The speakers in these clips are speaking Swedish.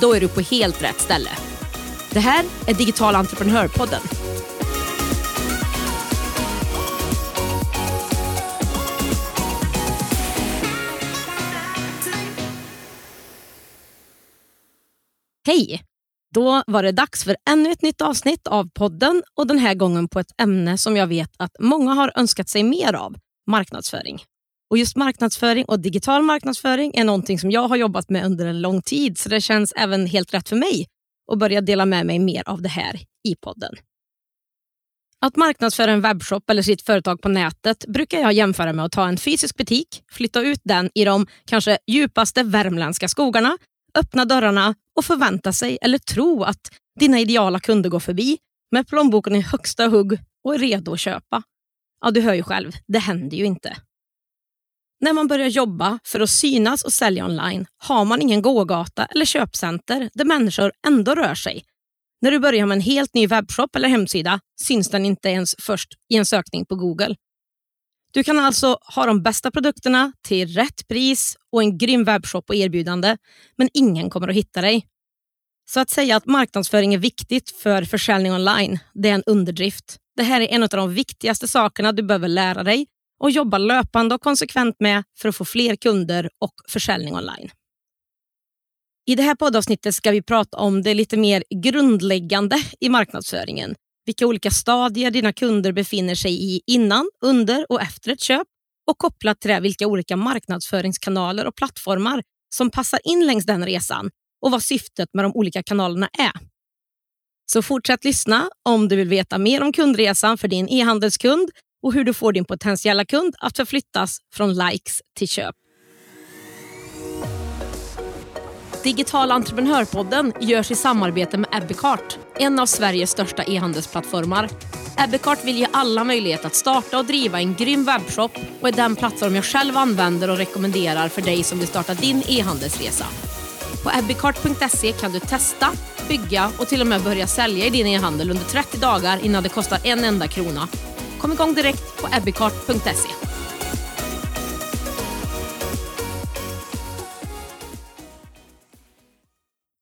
Då är du på helt rätt ställe. Det här är Digital entreprenörpodden. Hej! Då var det dags för ännu ett nytt avsnitt av podden och den här gången på ett ämne som jag vet att många har önskat sig mer av, marknadsföring. Och just marknadsföring och digital marknadsföring är någonting som jag har jobbat med under en lång tid så det känns även helt rätt för mig att börja dela med mig mer av det här i podden. Att marknadsföra en webbshop eller sitt företag på nätet brukar jag jämföra med att ta en fysisk butik, flytta ut den i de kanske djupaste värmländska skogarna, öppna dörrarna och förvänta sig eller tro att dina ideala kunder går förbi med plånboken i högsta hugg och är redo att köpa. Ja, du hör ju själv, det händer ju inte. När man börjar jobba för att synas och sälja online har man ingen gågata eller köpcenter där människor ändå rör sig. När du börjar med en helt ny webbshop eller hemsida syns den inte ens först i en sökning på Google. Du kan alltså ha de bästa produkterna till rätt pris och en grym webbshop och erbjudande, men ingen kommer att hitta dig. Så att säga att marknadsföring är viktigt för försäljning online, det är en underdrift. Det här är en av de viktigaste sakerna du behöver lära dig och jobba löpande och konsekvent med för att få fler kunder och försäljning online. I det här poddavsnittet ska vi prata om det lite mer grundläggande i marknadsföringen. Vilka olika stadier dina kunder befinner sig i innan, under och efter ett köp och kopplat till det vilka olika marknadsföringskanaler och plattformar som passar in längs den resan och vad syftet med de olika kanalerna är. Så fortsätt lyssna om du vill veta mer om kundresan för din e-handelskund och hur du får din potentiella kund att förflyttas från likes till köp. Digital entreprenörpodden görs i samarbete med Ebbecart, en av Sveriges största e-handelsplattformar. Ebbecart vill ge alla möjlighet att starta och driva en grym webbshop och är den plattform jag själv använder och rekommenderar för dig som vill starta din e-handelsresa. På ebbecart.se kan du testa, bygga och till och med börja sälja i din e-handel under 30 dagar innan det kostar en enda krona Kom igång direkt på ebbicart.se.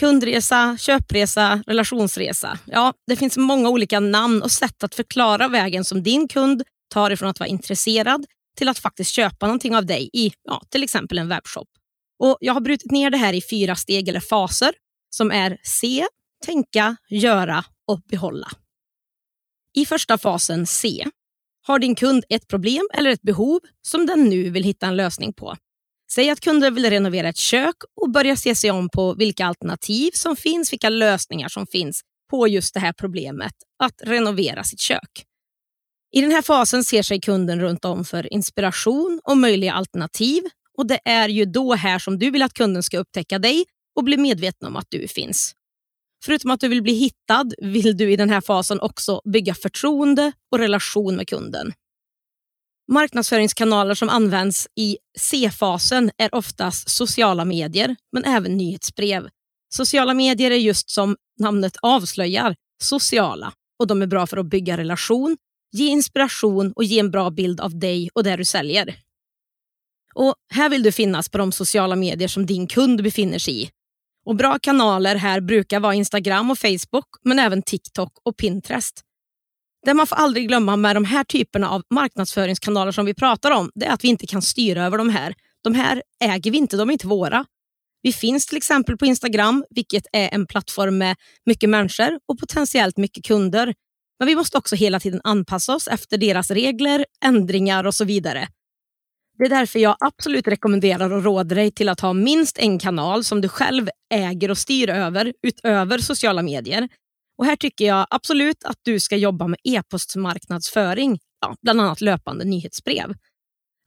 Kundresa, köpresa, relationsresa. Ja, det finns många olika namn och sätt att förklara vägen som din kund tar ifrån att vara intresserad till att faktiskt köpa någonting av dig i ja, till exempel en webbshop. Och Jag har brutit ner det här i fyra steg eller faser som är se, tänka, göra och behålla. I första fasen C har din kund ett problem eller ett behov som den nu vill hitta en lösning på. Säg att kunden vill renovera ett kök och börja se sig om på vilka alternativ som finns, vilka lösningar som finns på just det här problemet att renovera sitt kök. I den här fasen ser sig kunden runt om för inspiration och möjliga alternativ och det är ju då här som du vill att kunden ska upptäcka dig och bli medveten om att du finns. Förutom att du vill bli hittad vill du i den här fasen också bygga förtroende och relation med kunden. Marknadsföringskanaler som används i C-fasen är oftast sociala medier, men även nyhetsbrev. Sociala medier är just som namnet avslöjar, sociala och de är bra för att bygga relation, ge inspiration och ge en bra bild av dig och det du säljer. Och Här vill du finnas på de sociala medier som din kund befinner sig i och Bra kanaler här brukar vara Instagram och Facebook, men även TikTok och Pinterest. Det man får aldrig glömma med de här typerna av marknadsföringskanaler som vi pratar om, det är att vi inte kan styra över de här. De här äger vi inte, de är inte våra. Vi finns till exempel på Instagram, vilket är en plattform med mycket människor och potentiellt mycket kunder. Men vi måste också hela tiden anpassa oss efter deras regler, ändringar och så vidare. Det är därför jag absolut rekommenderar och råder dig till att ha minst en kanal som du själv äger och styr över utöver sociala medier. Och Här tycker jag absolut att du ska jobba med e-postmarknadsföring, ja, bland annat löpande nyhetsbrev.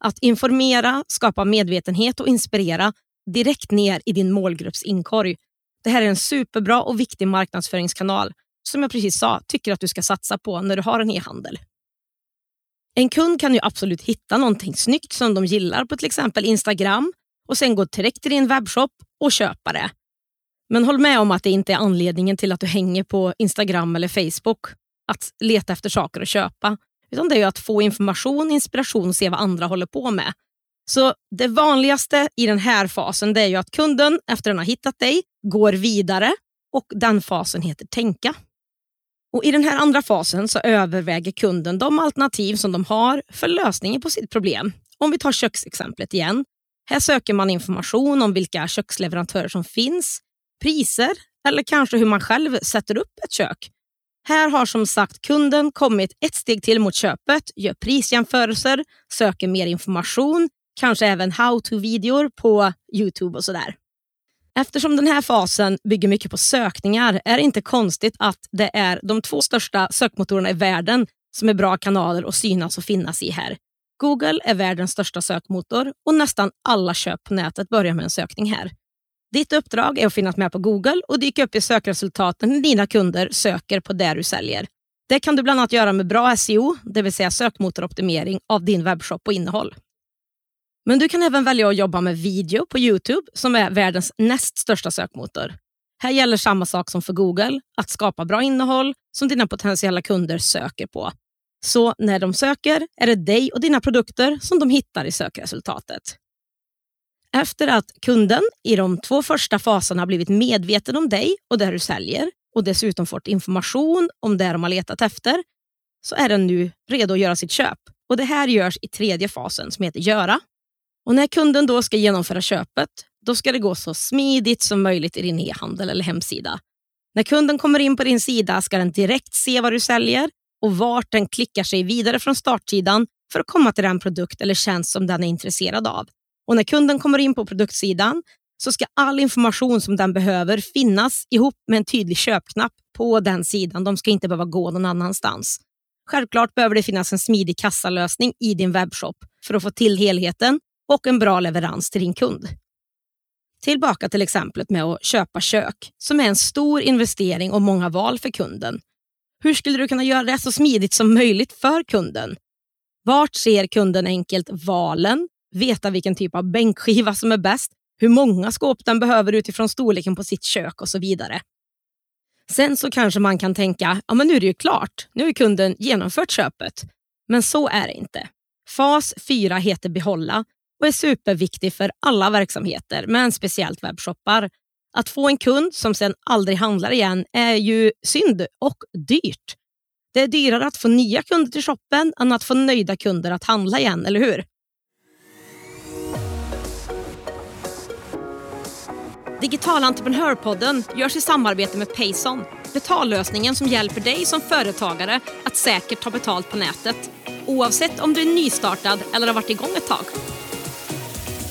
Att informera, skapa medvetenhet och inspirera direkt ner i din målgrupps inkorg. Det här är en superbra och viktig marknadsföringskanal som jag precis sa, tycker att du ska satsa på när du har en e-handel. En kund kan ju absolut hitta någonting snyggt som de gillar på till exempel Instagram och sen gå direkt till din webbshop och köpa det. Men håll med om att det inte är anledningen till att du hänger på Instagram eller Facebook att leta efter saker att köpa. Utan det är att få information, inspiration och se vad andra håller på med. Så Det vanligaste i den här fasen det är ju att kunden efter att den har hittat dig går vidare och den fasen heter tänka. Och I den här andra fasen så överväger kunden de alternativ som de har för lösningen på sitt problem. Om vi tar köksexemplet igen. Här söker man information om vilka köksleverantörer som finns, priser eller kanske hur man själv sätter upp ett kök. Här har som sagt kunden kommit ett steg till mot köpet, gör prisjämförelser, söker mer information, kanske även how-to-videor på Youtube och sådär. Eftersom den här fasen bygger mycket på sökningar är det inte konstigt att det är de två största sökmotorerna i världen som är bra kanaler att synas och finnas i här. Google är världens största sökmotor och nästan alla köp på nätet börjar med en sökning här. Ditt uppdrag är att finnas med på Google och dyka upp i sökresultaten när dina kunder söker på det du säljer. Det kan du bland annat göra med bra SEO, det vill säga sökmotoroptimering av din webbshop och innehåll. Men du kan även välja att jobba med video på Youtube som är världens näst största sökmotor. Här gäller samma sak som för Google, att skapa bra innehåll som dina potentiella kunder söker på. Så när de söker är det dig och dina produkter som de hittar i sökresultatet. Efter att kunden i de två första faserna har blivit medveten om dig och det du säljer och dessutom fått information om det de har letat efter så är den nu redo att göra sitt köp. Och Det här görs i tredje fasen som heter göra. Och När kunden då ska genomföra köpet då ska det gå så smidigt som möjligt i din e-handel eller hemsida. När kunden kommer in på din sida ska den direkt se vad du säljer och vart den klickar sig vidare från startsidan för att komma till den produkt eller tjänst som den är intresserad av. Och När kunden kommer in på produktsidan så ska all information som den behöver finnas ihop med en tydlig köpknapp på den sidan. De ska inte behöva gå någon annanstans. Självklart behöver det finnas en smidig kassalösning i din webbshop för att få till helheten och en bra leverans till din kund. Tillbaka till exemplet med att köpa kök, som är en stor investering och många val för kunden. Hur skulle du kunna göra det så smidigt som möjligt för kunden? Vart ser kunden enkelt valen? Veta vilken typ av bänkskiva som är bäst? Hur många skåp den behöver utifrån storleken på sitt kök och så vidare. Sen så kanske man kan tänka, ja men nu är det ju klart. Nu har kunden genomfört köpet. Men så är det inte. Fas 4 heter behålla och är superviktig för alla verksamheter, men speciellt webbshoppar. Att få en kund som sen aldrig handlar igen är ju synd och dyrt. Det är dyrare att få nya kunder till shoppen än att få nöjda kunder att handla igen, eller hur? Digital entreprenörpodden görs i samarbete med Payson. Betallösningen som hjälper dig som företagare att säkert ta betalt på nätet. Oavsett om du är nystartad eller har varit igång ett tag.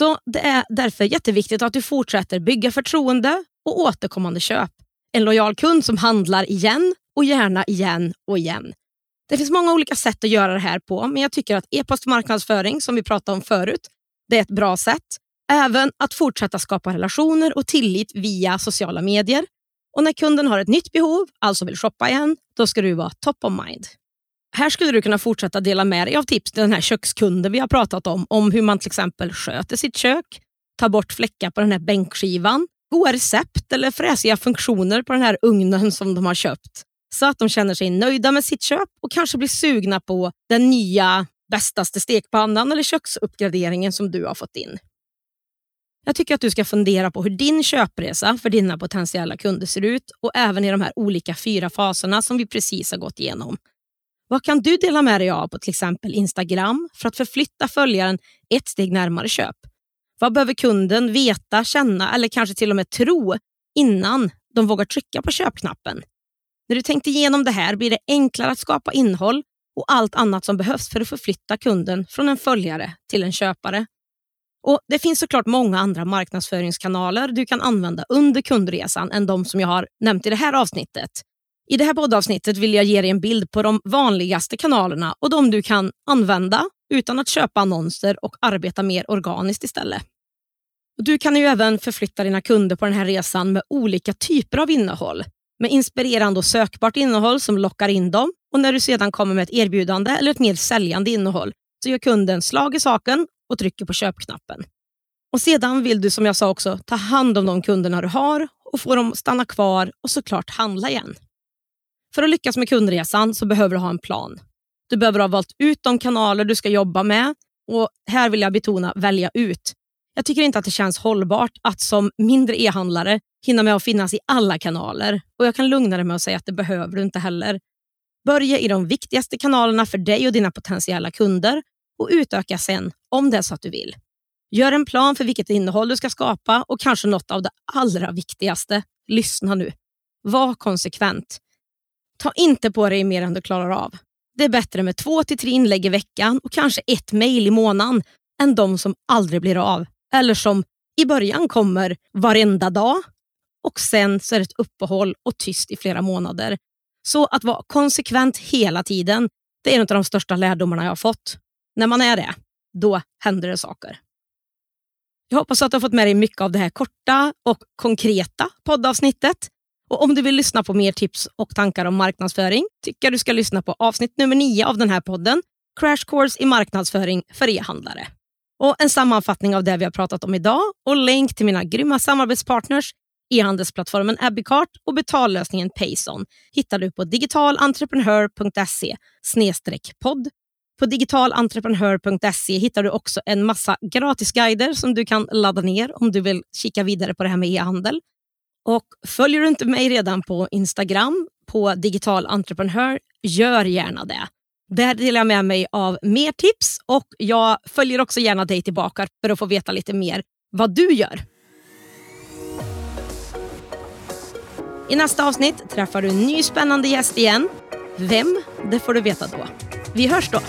Så det är därför jätteviktigt att du fortsätter bygga förtroende och återkommande köp. En lojal kund som handlar igen och gärna igen och igen. Det finns många olika sätt att göra det här på, men jag tycker att e-postmarknadsföring, som vi pratade om förut, det är ett bra sätt. Även att fortsätta skapa relationer och tillit via sociala medier. Och när kunden har ett nytt behov, alltså vill shoppa igen, då ska du vara top of mind. Här skulle du kunna fortsätta dela med dig av tips till den här kökskunden vi har pratat om. Om hur man till exempel sköter sitt kök, tar bort fläckar på den här bänkskivan, goda recept eller fräsiga funktioner på den här ugnen som de har köpt. Så att de känner sig nöjda med sitt köp och kanske blir sugna på den nya bästaste stekpannan eller köksuppgraderingen som du har fått in. Jag tycker att du ska fundera på hur din köpresa för dina potentiella kunder ser ut och även i de här olika fyra faserna som vi precis har gått igenom. Vad kan du dela med dig av på till exempel Instagram för att förflytta följaren ett steg närmare köp? Vad behöver kunden veta, känna eller kanske till och med tro innan de vågar trycka på köpknappen? När du tänkt igenom det här blir det enklare att skapa innehåll och allt annat som behövs för att förflytta kunden från en följare till en köpare. Och Det finns såklart många andra marknadsföringskanaler du kan använda under kundresan än de som jag har nämnt i det här avsnittet. I det här poddavsnittet vill jag ge dig en bild på de vanligaste kanalerna och de du kan använda utan att köpa annonser och arbeta mer organiskt istället. Du kan ju även förflytta dina kunder på den här resan med olika typer av innehåll. Med inspirerande och sökbart innehåll som lockar in dem och när du sedan kommer med ett erbjudande eller ett mer säljande innehåll så gör kunden slag i saken och trycker på köpknappen. Och Sedan vill du som jag sa också ta hand om de kunderna du har och få dem att stanna kvar och såklart handla igen. För att lyckas med kundresan så behöver du ha en plan. Du behöver ha valt ut de kanaler du ska jobba med och här vill jag betona välja ut. Jag tycker inte att det känns hållbart att som mindre e-handlare hinna med att finnas i alla kanaler och jag kan lugna dig med att säga att det behöver du inte heller. Börja i de viktigaste kanalerna för dig och dina potentiella kunder och utöka sen om det är så att du vill. Gör en plan för vilket innehåll du ska skapa och kanske något av det allra viktigaste. Lyssna nu. Var konsekvent. Ta inte på dig mer än du klarar av. Det är bättre med två till tre inlägg i veckan och kanske ett mejl i månaden än de som aldrig blir av eller som i början kommer varenda dag och sen så är det ett uppehåll och tyst i flera månader. Så att vara konsekvent hela tiden, det är en av de största lärdomarna jag har fått. När man är det, då händer det saker. Jag hoppas att du har fått med dig mycket av det här korta och konkreta poddavsnittet. Och Om du vill lyssna på mer tips och tankar om marknadsföring tycker jag du ska lyssna på avsnitt nummer nio av den här podden, Crash Course i marknadsföring för e-handlare. Och En sammanfattning av det vi har pratat om idag och länk till mina grymma samarbetspartners e-handelsplattformen Abbeycart och betallösningen Payson hittar du på digitalentreprenör.se podd. På digitalentreprenör.se hittar du också en massa gratisguider som du kan ladda ner om du vill kika vidare på det här med e-handel. Och Följer du inte mig redan på Instagram på Digital Entreprenör, gör gärna det. Där delar jag med mig av mer tips och jag följer också gärna dig tillbaka för att få veta lite mer vad du gör. I nästa avsnitt träffar du en ny spännande gäst igen. Vem? Det får du veta då. Vi hörs då.